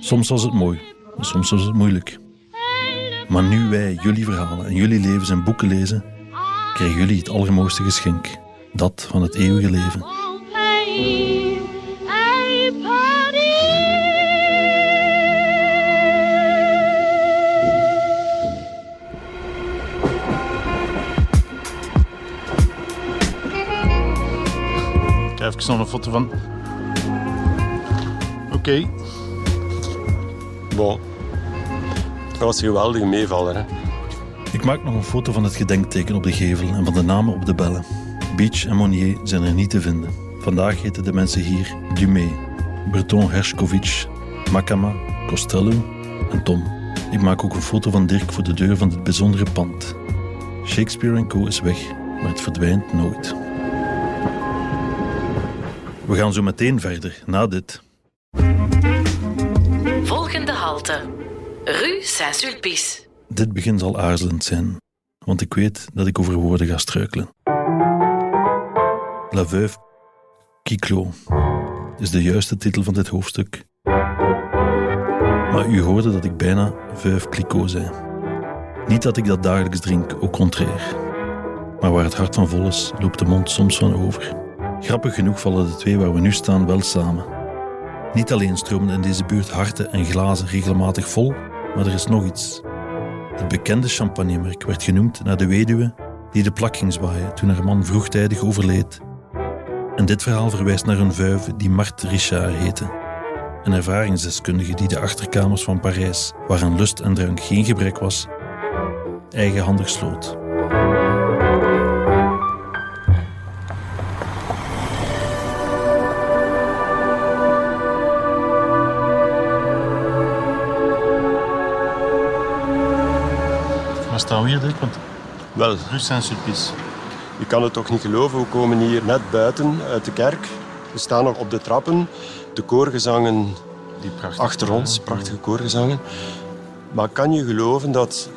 Soms was het mooi, soms was het moeilijk. Maar nu wij jullie verhalen en jullie levens en boeken lezen, krijgen jullie het allermooiste geschenk. Dat van het eeuwige leven. Ik even nog een foto van. Oké. Bon. Dat was een geweldige meevaller. Hè? Ik maak nog een foto van het gedenkteken op de gevel en van de namen op de bellen. Beach en Monnier zijn er niet te vinden. Vandaag heten de mensen hier Dumé, Breton Herskovic, Makama, Costello en Tom. Ik maak ook een foto van Dirk voor de deur van dit bijzondere pand. Shakespeare Co. is weg, maar het verdwijnt nooit. We gaan zo meteen verder, na dit. Volgende halte. Rue Saint-Sulpice. Dit begin zal aarzelend zijn, want ik weet dat ik over woorden ga struikelen. La Veuve Kiklo is de juiste titel van dit hoofdstuk. Maar u hoorde dat ik bijna Veuve Clicquot zei. Niet dat ik dat dagelijks drink, au contraire. Maar waar het hart van vol is, loopt de mond soms van over. Grappig genoeg vallen de twee waar we nu staan wel samen. Niet alleen stromen in deze buurt harten en glazen regelmatig vol, maar er is nog iets. Het bekende champagnemerk werd genoemd naar de weduwe die de plak ging zwaaien toen haar man vroegtijdig overleed. En dit verhaal verwijst naar een vuive die Marthe Richard heette. Een ervaringsdeskundige die de achterkamers van Parijs, waar aan lust en drank geen gebrek was, eigenhandig sloot. Waar staan we hier? Want Wel, Rue Saint-Sulpice. je kan het toch niet geloven. We komen hier net buiten uit de kerk. We staan nog op de trappen. De koorgezangen Die achter ons, prachtige koorgezangen. Maar kan je geloven dat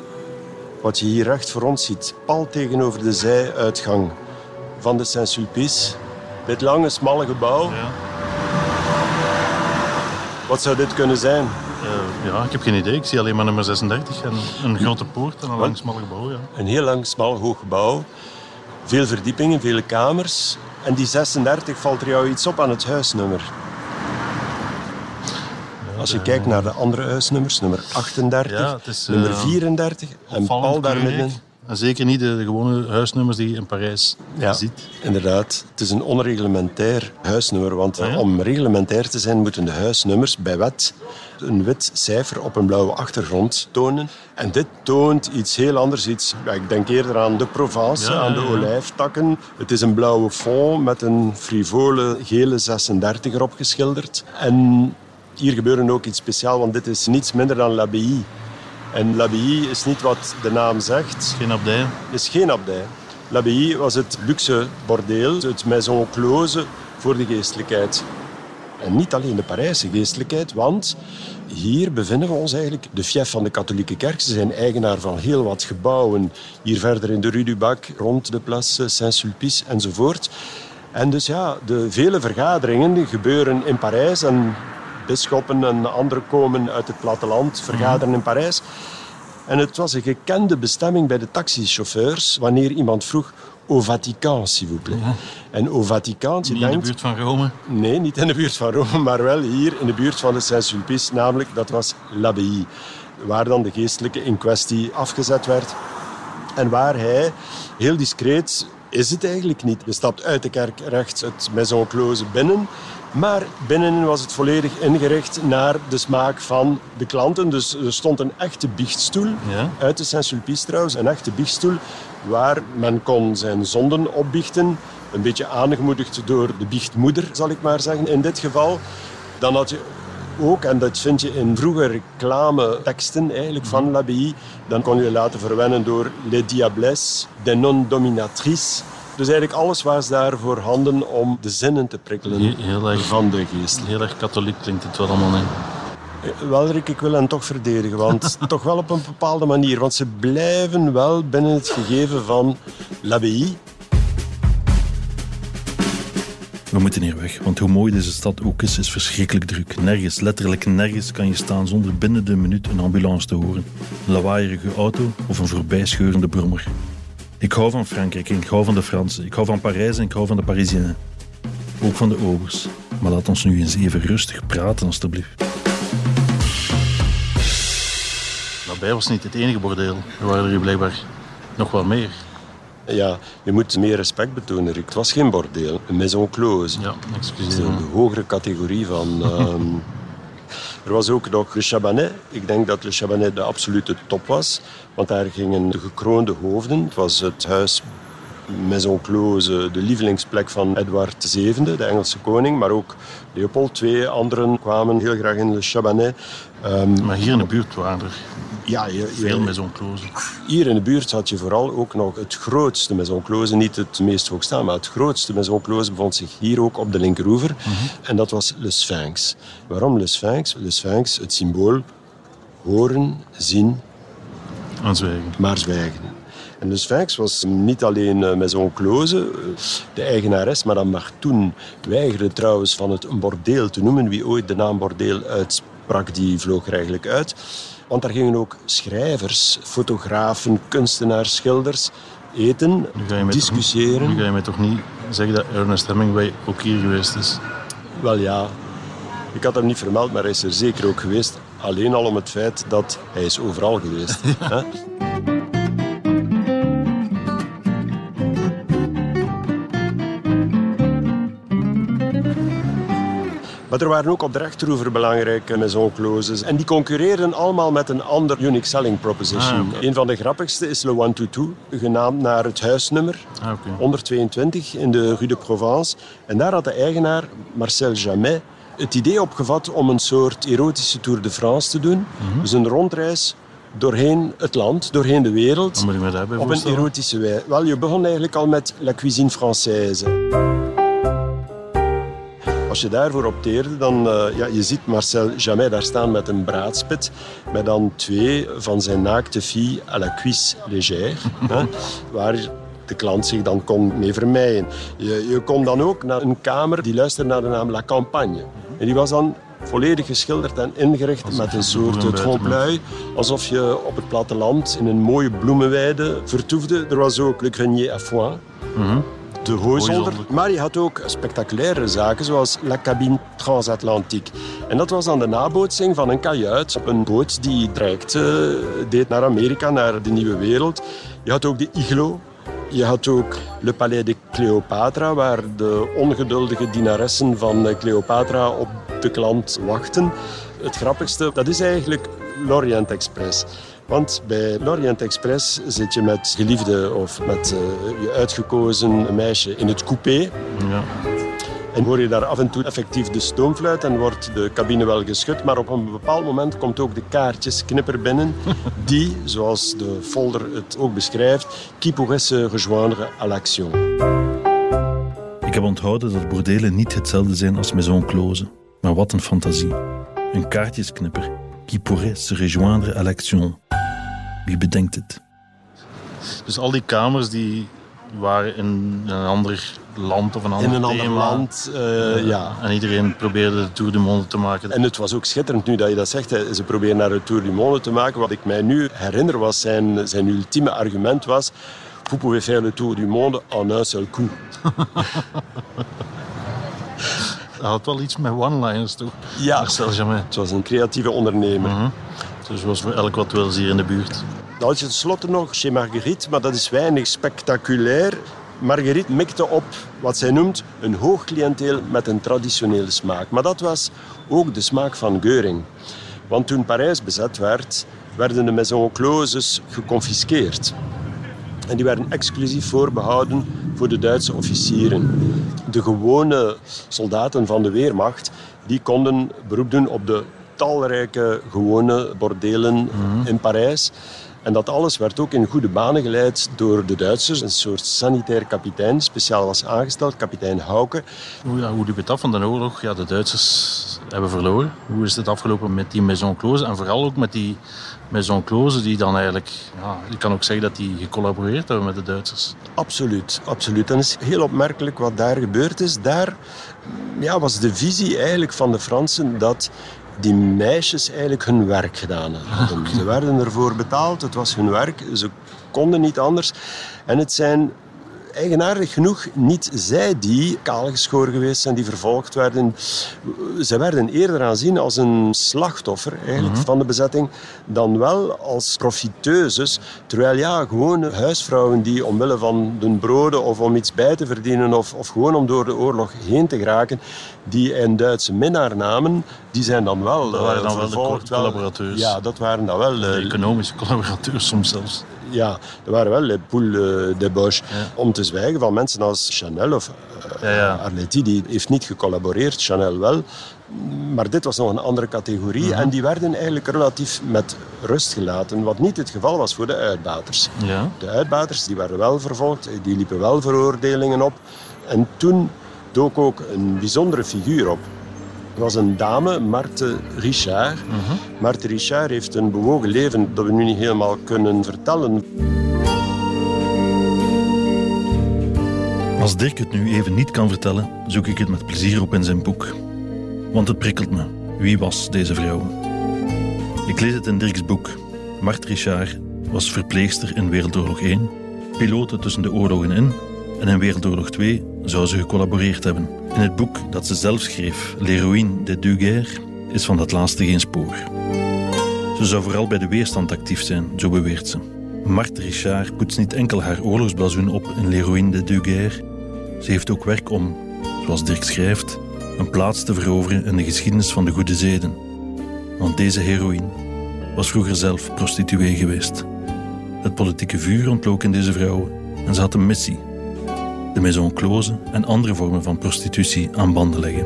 wat je hier recht voor ons ziet, pal tegenover de zijuitgang van de Saint-Sulpice, dit lange, smalle gebouw, Ja. wat zou dit kunnen zijn? Eh, ja, ik heb geen idee. Ik zie alleen maar nummer 36 en een grote poort en een lang smal gebouw. Ja. Een heel lang, smal, hoog gebouw. Veel verdiepingen, vele kamers. En die 36 valt er jou iets op aan het huisnummer. Als je kijkt naar de andere huisnummers, nummer 38, Ja, het is, nummer eh, 34 en Opvallend pal daar kleurrijk. midden. En zeker niet de, de gewone huisnummers die je in Parijs Ja, ziet. inderdaad. Het is een onreglementair huisnummer. Want Ah, ja? om reglementair te zijn, moeten de huisnummers bij wet een wit cijfer op een blauwe achtergrond tonen. En dit toont iets heel anders. Iets, ja, ik denk eerder aan de Provence, Ja, aan de olijftakken. Het is een blauwe fond met een frivole gele 36 erop geschilderd. En hier gebeurde ook iets speciaals, want dit is niets minder dan l'abbaye. En l'abbaye is niet wat de naam zegt Geen abdij. is geen abdij. L'abbaye was het luxe bordeel, het maison close voor de geestelijkheid. En niet alleen de Parijse geestelijkheid, want hier bevinden we ons eigenlijk, de fief van de katholieke kerk. Ze zijn eigenaar van heel wat gebouwen. Hier verder in de Rue du Bac, rond de Place Saint-Sulpice enzovoort. En dus ja, de vele vergaderingen gebeuren in Parijs en bisschoppen en anderen komen uit het platteland, vergaderen in Parijs. En het was een gekende bestemming bij de taxichauffeurs wanneer iemand vroeg au Vaticaan, s'il vous plaît. En au Vaticaan, Niet in de denkt... buurt van Rome. Nee, niet in de buurt van Rome, maar wel hier in de buurt van de Saint-Sulpice. Namelijk, dat was l'abbaye, waar dan de geestelijke in kwestie afgezet werd. En waar hij, heel discreet, is het eigenlijk niet. Je stapt uit de kerk rechts het Maison Close binnen. Maar binnen was het volledig ingericht naar de smaak van de klanten. Dus er stond een echte biechtstoel Ja. uit de Saint-Sulpice trouwens, een echte biechtstoel, waar men kon zijn zonden opbiechten. Een beetje aangemoedigd door de biechtmoeder, zal ik maar zeggen, in dit geval. Dan had je ook, en dat vind je in vroege reclame-teksten eigenlijk van l'abbaye, dan kon je laten verwennen door Les Diablesses, des non-dominatrices. Dus eigenlijk alles was daar voorhanden om de zinnen te prikkelen Heel, heel erg, van de geest. heel erg katholiek klinkt het wel allemaal. Nee. Wel, Rick, ik wil hen toch verdedigen, want toch wel op een bepaalde manier. Want ze blijven wel binnen het gegeven van l'abbaye. We moeten hier weg, want hoe mooi deze stad ook is, is verschrikkelijk druk. Nergens, letterlijk nergens, kan je staan zonder binnen de minuut een ambulance te horen. Een lawaaierige auto of een voorbijscheurende brommer. Ik hou van Frankrijk en ik hou van de Fransen. Ik hou van Parijs en ik hou van de Parisiens. Ook van de overs. Maar laat ons nu eens even rustig praten, alstublieft. Daarbij was niet het enige bordeel. Er waren er hier blijkbaar nog wel meer. Ja, je moet meer respect betonen, Rick. Het was geen bordeel, een maison close. Ja, Het is excuseer. de hogere categorie van... ehm, er was ook nog Le Chabanais. Ik denk dat Le Chabanais de absolute top was. Want daar gingen de gekroonde hoofden. Het was het huis Maison Close, de lievelingsplek van Edward VII, de Engelse koning. Maar ook Leopold II, anderen kwamen heel graag in Le Chabanais. Ehm, Maar hier in de buurt waren er ja, je, je- veel maison close. hier in de buurt had je vooral ook nog het grootste Maison Close. Niet het meest hoogstaande, maar het grootste Maison Close bevond zich hier ook op de linkeroever. En dat was Le Sphinx. Waarom Le Sphinx? Le Sphinx, het symbool horen, zien, En zwijgen. maar zwijgen. En de Sphinx was niet alleen eh, Maison Close. De eigenares, Madame Martoun, weigerde trouwens van het een bordeel te noemen. Wie ooit de naam bordeel uitsprak, die vloog er eigenlijk uit. Want daar gingen ook schrijvers, fotografen, kunstenaars, schilders eten, Nu ga, je mij toch, discussiëren. nu ga je mij toch niet zeggen dat Ernest Hemingway ook hier geweest is? Wel ja, ik had hem niet vermeld, maar hij is er zeker ook geweest. Alleen al om het feit dat hij is overal geweest. hè. Maar er waren ook op de rechteroever belangrijke maison closes. En die concurreerden allemaal met een ander unique selling proposition. Ah. Een van de grappigste is Le 122, genaamd naar het huisnummer. Ah, oké. 122 in de Rue de Provence. En daar had de eigenaar, Marcel Jamet, het idee opgevat om een soort erotische Tour de France te doen. Mhm. Dus een rondreis doorheen het land, doorheen de wereld. Wat moet ik me daarbij Op een erotische wijze. Wel, je begon eigenlijk al met la cuisine française. Als je daarvoor opteerde, dan... eh, ja, je ziet Marcel Jamet daar staan met een braadspit. Met dan twee van zijn naakte filles à la cuisse légère. hè, waar de klant zich dan kon mee vermijden. Je, je kon dan ook naar een kamer die luisterde naar de naam La Campagne. En die was dan volledig geschilderd en ingericht Alsof met een soort trompe-l'œil. Alsof je op het platteland in een mooie bloemenweide vertoefde. Er was ook Le Grenier à Foin. De hooizolder. Maar je had ook spectaculaire zaken zoals La Cabine Transatlantique. En dat was dan de nabootsing van een kajuit een boot die traject eh, deed naar Amerika, naar de nieuwe wereld. Je had ook de Iglo. Je had ook Le Palais de Cleopatra, waar de ongeduldige dienaressen van eh, Cleopatra op de klant wachten. Het grappigste, dat is eigenlijk l'Orient Express. Want bij l'Orient Express zit je met geliefde of met eh, je uitgekozen meisje in het coupé. Ja. En hoor je daar af en toe effectief de stoomfluit en wordt de cabine wel geschud. Maar op een bepaald moment komt ook de kaartjesknipper binnen. Die, zoals de folder het ook beschrijft, qui pourrait se rejoindre à l'action. Ik heb onthouden dat bordelen niet hetzelfde zijn als maison close. Maar wat een fantasie. Een kaartjesknipper. Qui pourrait se rejoindre à l'action. Wie bedenkt het? Dus al die kamers die waren in een ander land of een ander In een ander thema. land, eh, ja. En iedereen probeerde de Tour du Monde te maken. En het was ook schitterend nu dat je dat zegt. hè. Ze proberen naar de Tour du Monde te maken. Wat ik mij nu herinner was zijn, zijn ultieme argument was... Vous pouvez faire le tour du monde en un seul coup. Dat had wel iets met one-liners toch? Ja. Marcel Jamet. Het was een creatieve ondernemer. Dus was voor elk wat wils hier in de buurt. Dan had je tenslotte nog chez Marguerite, maar dat is weinig spectaculair. Marguerite mikte op wat zij noemt een hoog cliënteel met een traditionele smaak. Maar dat was ook de smaak van Geuring. Want toen Parijs bezet werd, werden de maison closes geconfiskeerd. En die werden exclusief voorbehouden voor de Duitse officieren. De gewone soldaten van de Weermacht die konden beroep doen op de talrijke gewone bordelen in Parijs. En dat alles werd ook in goede banen geleid door de Duitsers. Een soort sanitair kapitein, speciaal was aangesteld, kapitein Hauke. Hoe, ja, hoe liep het af van de oorlog? Ja, de Duitsers hebben verloren. Hoe is het afgelopen met die Maison Close? En vooral ook met die Maison Close, die dan eigenlijk... Ja, je kan ook zeggen dat die gecollaboreerd hebben met de Duitsers. Absoluut, absoluut. En het is heel opmerkelijk wat daar gebeurd is. Daar ja, was de visie eigenlijk van de Fransen dat die meisjes eigenlijk hun werk gedaan hadden. Ze werden ervoor betaald, het was hun werk, ze konden niet anders. En het zijn eigenaardig genoeg niet zij die kaalgeschoren geweest zijn, die vervolgd werden. Ze werden eerder aanzien als een slachtoffer eigenlijk, van de bezetting, dan wel als profiteuses. Terwijl ja, gewoon huisvrouwen die omwille van hun broden of om iets bij te verdienen of, of gewoon om door de oorlog heen te geraken, die een Duitse minnaar namen, die zijn dan wel Dat waren dan eh, wel de collaborateurs. Ja, dat waren dan wel... eh, De economische collaborateurs soms zelfs. Ja, er waren wel les poules eh, de Bosch. Om te zwijgen van mensen als Chanel of eh, Ja. Arletty, die heeft niet gecollaboreerd, Chanel wel. Maar dit was nog een andere categorie. Mhm. En die werden eigenlijk relatief met rust gelaten. Wat niet het geval was voor de uitbaters. Ja. De uitbaters die werden wel vervolgd, die liepen wel veroordelingen op. En toen dook ook een bijzondere figuur op. Er was een dame, Marthe Richard. Marthe Richard heeft een bewogen leven dat we nu niet helemaal kunnen vertellen. Als Dirk het nu even niet kan vertellen, zoek ik het met plezier op in zijn boek. Want het prikkelt me. Wie was deze vrouw? Ik lees het in Dirks boek. Marthe Richard was verpleegster in Wereldoorlog 1, pilote tussen de oorlogen in en in Wereldoorlog 2 zou ze gecollaboreerd hebben. In het boek dat ze zelf schreef, L'héroïne de deux guerres, is van dat laatste geen spoor. Ze zou vooral bij de weerstand actief zijn, zo beweert ze. Marthe Richard poetst niet enkel haar oorlogsblazoen op in L'héroïne de deux guerres, ze heeft ook werk om, zoals Dirk schrijft, een plaats te veroveren in de geschiedenis van de goede zeden. Want deze heroïne was vroeger zelf prostituee geweest. Het politieke vuur ontlook in deze vrouwen en ze had een missie. De maison close en andere vormen van prostitutie aan banden leggen.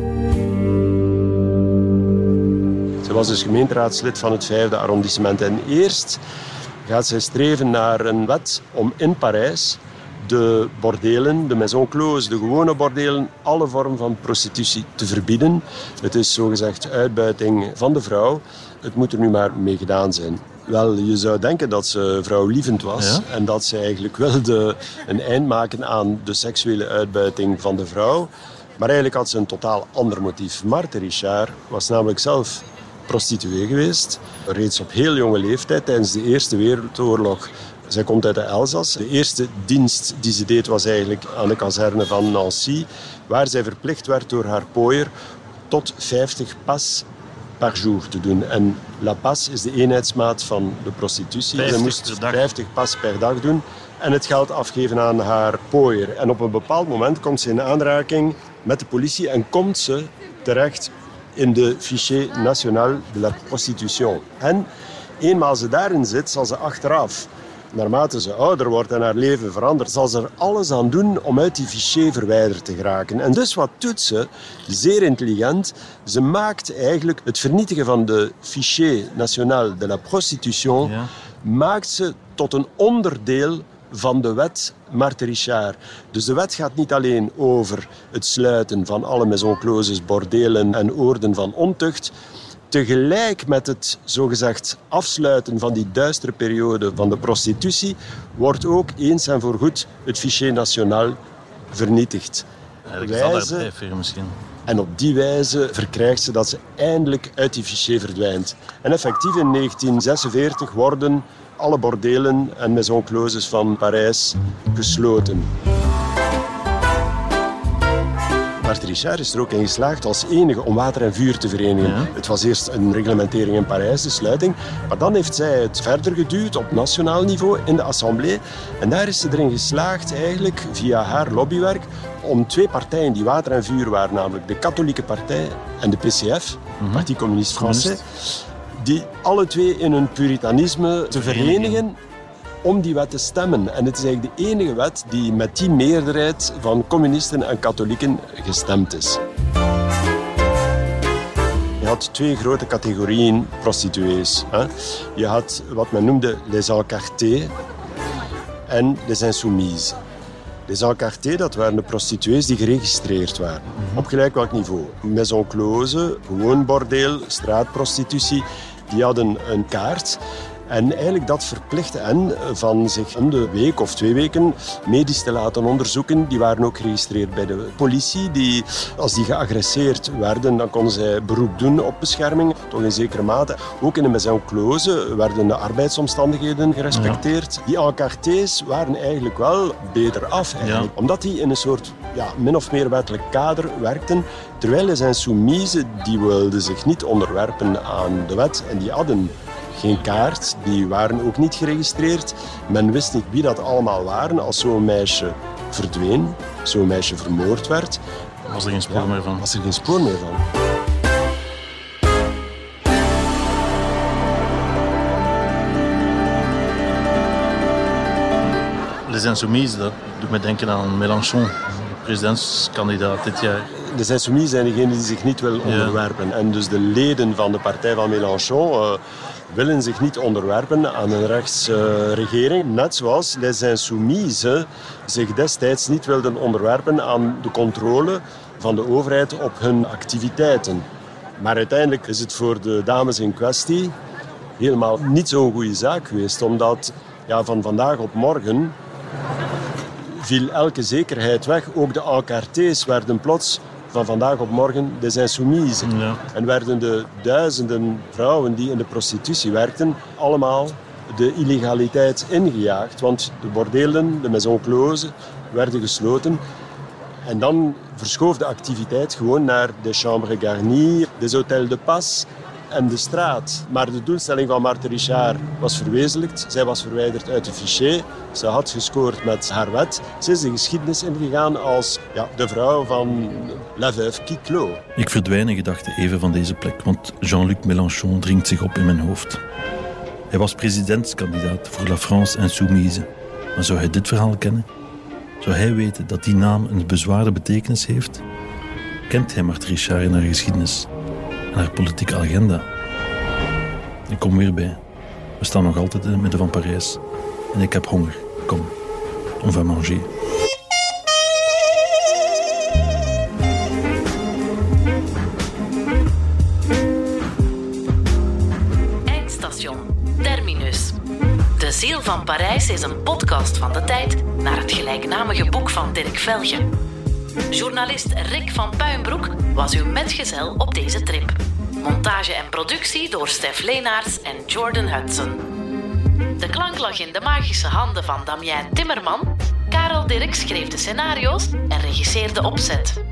Ze was dus gemeenteraadslid van het vijfde arrondissement. En eerst gaat zij streven naar een wet om in Parijs de bordelen, de maison close, de gewone bordelen, alle vormen van prostitutie te verbieden. Het is zogezegd uitbuiting van de vrouw. Het moet er nu maar mee gedaan zijn. Wel, je zou denken dat ze vrouwlievend was Ja? en dat ze eigenlijk wilde een eind maken aan de seksuele uitbuiting van de vrouw. Maar eigenlijk had ze een totaal ander motief. Marthe Richard was namelijk zelf prostituee geweest. Reeds op heel jonge leeftijd, tijdens de Eerste Wereldoorlog. Zij komt uit de Elzas. De eerste dienst die ze deed was eigenlijk aan de kazerne van Nancy, waar zij verplicht werd door haar pooier tot 50 pas per jour te doen. En la pas is de eenheidsmaat van de prostitutie. 50 Ze moest per dag. 50 pas per dag doen en het geld afgeven aan haar pooier. En op een bepaald moment komt ze in aanraking met de politie en komt ze terecht in de Fichier National de la Prostitution. En eenmaal ze daarin zit, zal ze achteraf, naarmate ze ouder wordt en haar leven verandert, zal ze er alles aan doen om uit die fichier verwijderd te geraken. En dus wat doet ze? Zeer intelligent. Ze maakt eigenlijk het vernietigen van de Fichier National de la Prostitution, Ja. maakt ze tot een onderdeel van de wet Marthe Richard. Dus de wet gaat niet alleen over het sluiten van alle maison closes, bordelen en oorden van ontucht. Tegelijk met het zogezegd afsluiten van die duistere periode van de prostitutie wordt ook eens en voorgoed het Fichier National vernietigd. Wijze- misschien. en op die wijze verkrijgt ze dat ze eindelijk uit die fichier verdwijnt. En effectief in 1946 worden alle bordelen en maison closes van Parijs gesloten. Marthe Richard is er ook in geslaagd als enige om water en vuur te verenigen. Ja. Het was eerst een reglementering in Parijs, de sluiting. Maar dan heeft zij het verder geduwd op nationaal niveau in de Assemblée. En daar is ze erin geslaagd, eigenlijk via haar lobbywerk, om twee partijen die water en vuur waren, namelijk de Katholieke Partij en de PCF, Parti Communiste Français, die alle twee in hun puritanisme te verenigen om die wet te stemmen. En het is eigenlijk de enige wet die met die meerderheid van communisten en katholieken gestemd is. had twee grote categorieën prostituees. Hè. Je had wat men noemde les encartés en les insoumises. Les encartés, dat waren de prostituees die geregistreerd waren. Op gelijk welk niveau. Maison close, gewoon bordeel, straatprostitutie. Die hadden een kaart. En eigenlijk dat verplichtte hen van zich om de week of twee weken medisch te laten onderzoeken. Die waren ook geregistreerd bij de politie. Die, als die geagresseerd werden, dan konden zij beroep doen op bescherming, tot in zekere mate. Ook in de maison close werden de arbeidsomstandigheden gerespecteerd. Die encartés waren eigenlijk wel beter af, eigenlijk, omdat die in een soort ja, min of meer wettelijk kader werkten. Terwijl zijn soumise, die wilden zich niet onderwerpen aan de wet en die hadden geen kaart. Die waren ook niet geregistreerd. Men wist niet wie dat allemaal waren. Als zo'n meisje verdween, zo'n meisje vermoord werd... Was er geen spoor meer van. Was er geen spoor meer van. Les Insoumises, dat doet me denken aan Mélenchon, presidentskandidaat dit jaar. De Insoumises zijn degenen die zich niet willen onderwerpen. En dus de leden van de partij van Mélenchon... Uh, willen zich niet onderwerpen aan een rechtsregering. Uh, net zoals les insoumises zich destijds niet wilden onderwerpen aan de controle van de overheid op hun activiteiten. Maar uiteindelijk is het voor de dames in kwestie helemaal niet zo'n goede zaak geweest, omdat ja, van vandaag op morgen viel elke zekerheid weg. Ook de encartés werden plots van vandaag op morgen de. Ja. En werden de duizenden vrouwen die in de prostitutie werkten, allemaal de illegaliteit ingejaagd. Want de bordelen, de maison close, werden gesloten. En dan verschoof de activiteit gewoon naar de chambres garnies, des hôtels de passe en de straat. Maar de doelstelling van Marthe Richard was verwezenlijkt. Zij was verwijderd uit de fichier. Ze had gescoord met haar wet. Ze is de geschiedenis ingegaan als ja, de vrouw van La Veuve Quiclot. Ik verdwijn in gedachten even van deze plek, want Jean-Luc Mélenchon dringt zich op in mijn hoofd. Hij was presidentskandidaat voor La France Insoumise. Maar zou hij dit verhaal kennen? Zou hij weten dat die naam een bezware betekenis heeft? Kent hij Marthe Richard in haar geschiedenis? En haar politieke agenda. Ik kom weer bij. We staan nog altijd in het midden van Parijs. En ik heb honger. Kom, on va manger. De Ziel van Parijs is een podcast van de tijd naar het gelijknamige boek van Dirk Velge. Journalist Rick van Puinbroek was uw metgezel op deze trip. Montage en productie door Stef Leenaerts en Jordan Hudson. De klank lag in de magische handen van Damien Timmerman. Karel Dirk schreef de scenario's en regisseerde opzet.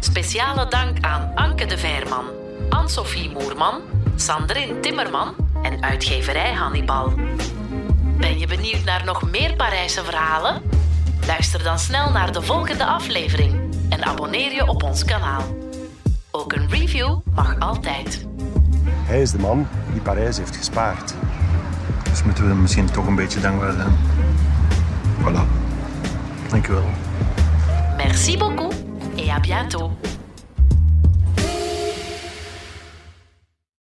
Speciale dank aan Anke de Veerman, Anne-Sophie Moerman, Sandrine Timmerman en uitgeverij Hannibal. Ben je benieuwd naar nog meer Parijse verhalen? Luister dan snel naar de volgende aflevering en abonneer je op ons kanaal. Ook een review mag altijd. Hij is de man die Parijs heeft gespaard. Dus moeten we hem misschien toch een beetje dankbaar zijn. Voilà. Dank u wel. Merci beaucoup et à bientôt.